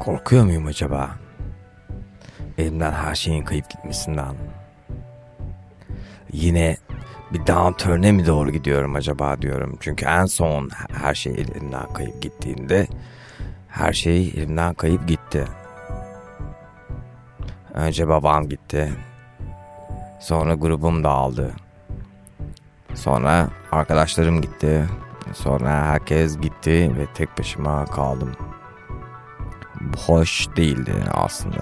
Korkuyor muyum acaba? Elimden her şeyin kayıp gitmesinden. Yine bir downturn'e mi doğru gidiyorum acaba diyorum. Çünkü en son her şey elimden kayıp gittiğinde her şey elimden kayıp gitti. Önce babam gitti. Sonra grubum dağıldı. Sonra arkadaşlarım gitti. Sonra herkes gitti ve tek başıma kaldım. Hoş değildi aslında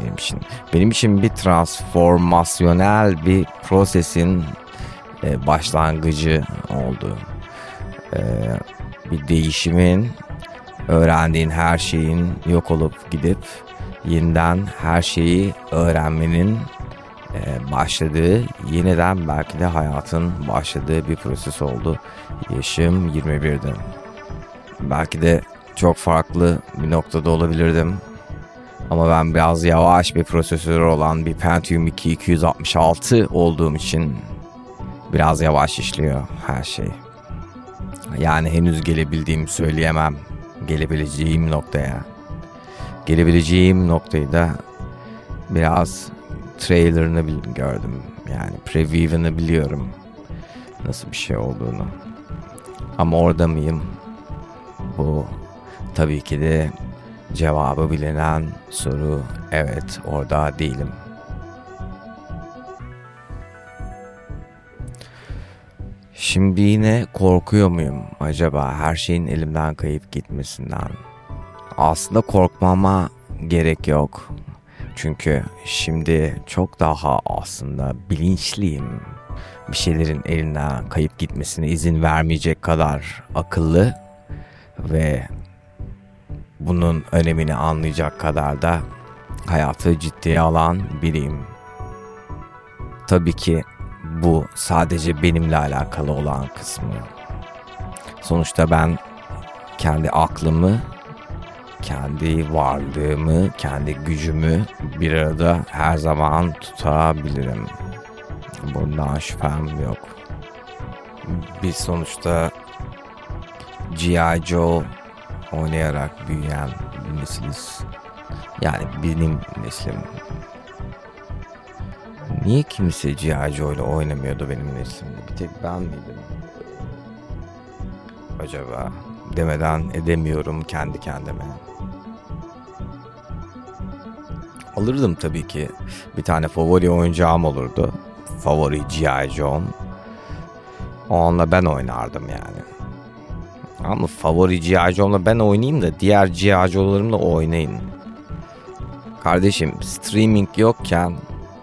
benim için. Benim için bir transformasyonel bir prosesin e, başlangıcı oldu. E, bir değişimin, öğrendiğin her şeyin yok olup gidip yeniden her şeyi öğrenmenin e, başladığı, yeniden belki de hayatın başladığı bir proses oldu. Yaşım 21'de. Belki de çok farklı bir noktada olabilirdim. Ama ben biraz yavaş bir prosesör olan bir Pentium 2 266 olduğum için biraz yavaş işliyor her şey. Yani henüz gelebildiğimi söyleyemem. Gelebileceğim noktaya. Gelebileceğim noktayı da biraz trailerını gördüm. Yani preview'ını biliyorum. Nasıl bir şey olduğunu. Ama orada mıyım? Bu tabii ki de cevabı bilinen soru evet orada değilim. Şimdi yine korkuyor muyum acaba her şeyin elimden kayıp gitmesinden? Aslında korkmama gerek yok. Çünkü şimdi çok daha aslında bilinçliyim. Bir şeylerin elinden kayıp gitmesine izin vermeyecek kadar akıllı ve bunun önemini anlayacak kadar da hayatı ciddiye alan biriyim. Tabii ki bu sadece benimle alakalı olan kısmı. Sonuçta ben kendi aklımı, kendi varlığımı, kendi gücümü bir arada her zaman tutabilirim. Bundan şüphem yok. Biz sonuçta G.I. Joe oynayarak büyüyen bir nesiliz. Yani benim neslim. Niye kimse G.I. İle oynamıyordu benim neslimde? Bir tek ben miydim? Acaba demeden edemiyorum kendi kendime. Alırdım tabii ki. Bir tane favori oyuncağım olurdu. Favori G.I. Joe'm. Onunla ben oynardım yani. Ama favori G.I. Joe'mla ben oynayayım da diğer G.I. Joe'larımla oynayın. Kardeşim streaming yokken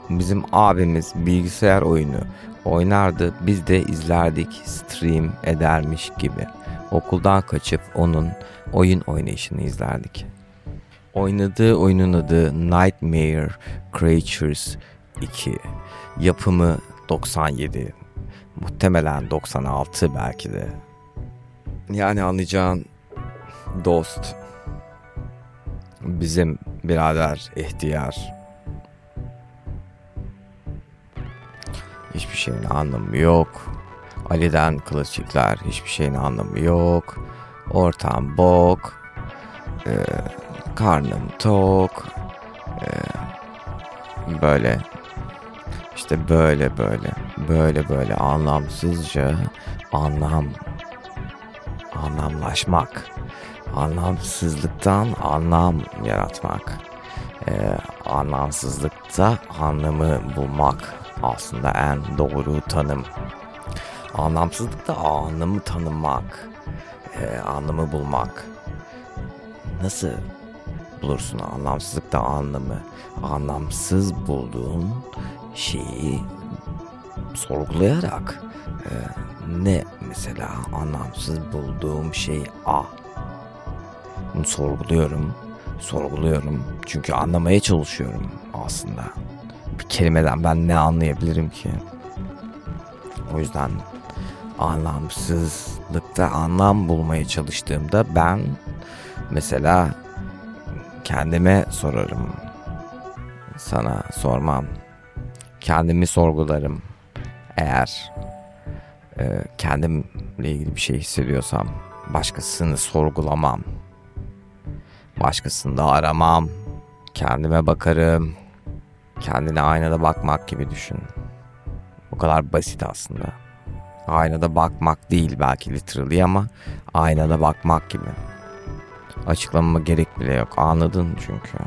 bizim abimiz bilgisayar oyunu oynardı. Biz de izlerdik stream edermiş gibi. Okuldan kaçıp onun oyun oynayışını izlerdik. Oynadığı oyunun adı Nightmare Creatures 2. Yapımı 97. Muhtemelen 96 belki de. Yani anlayacağın dost. Bizim birader ihtiyar. Hiçbir şeyin anlamı yok. Ali'den klasikler hiçbir şeyin anlamı yok. Ortam bok. Ee, karnım tok. Ee, böyle işte böyle böyle böyle böyle anlamsızca anlam anlamlaşmak anlamsızlıktan anlam yaratmak ee, anlamsızlıkta anlamı bulmak aslında en doğru tanım. Anlamsızlıkta anlamı tanımak e, anlamı bulmak. Nasıl bulursun anlamsızlıkta anlamı? Anlamsız bulduğun şeyi sorgulayarak e, ne mesela anlamsız bulduğum şey A bunu sorguluyorum sorguluyorum çünkü anlamaya çalışıyorum aslında bir kelimeden ben ne anlayabilirim ki o yüzden anlamsızlıkta anlam bulmaya çalıştığımda ben mesela kendime sorarım. Sana sormam. Kendimi sorgularım. Eğer e, kendimle ilgili bir şey hissediyorsam başkasını sorgulamam. Başkasında aramam. Kendime bakarım. Kendine aynada bakmak gibi düşün. Bu kadar basit aslında. Aynada bakmak değil belki literally ama aynada bakmak gibi. Açıklamama gerek bile yok. Anladın çünkü.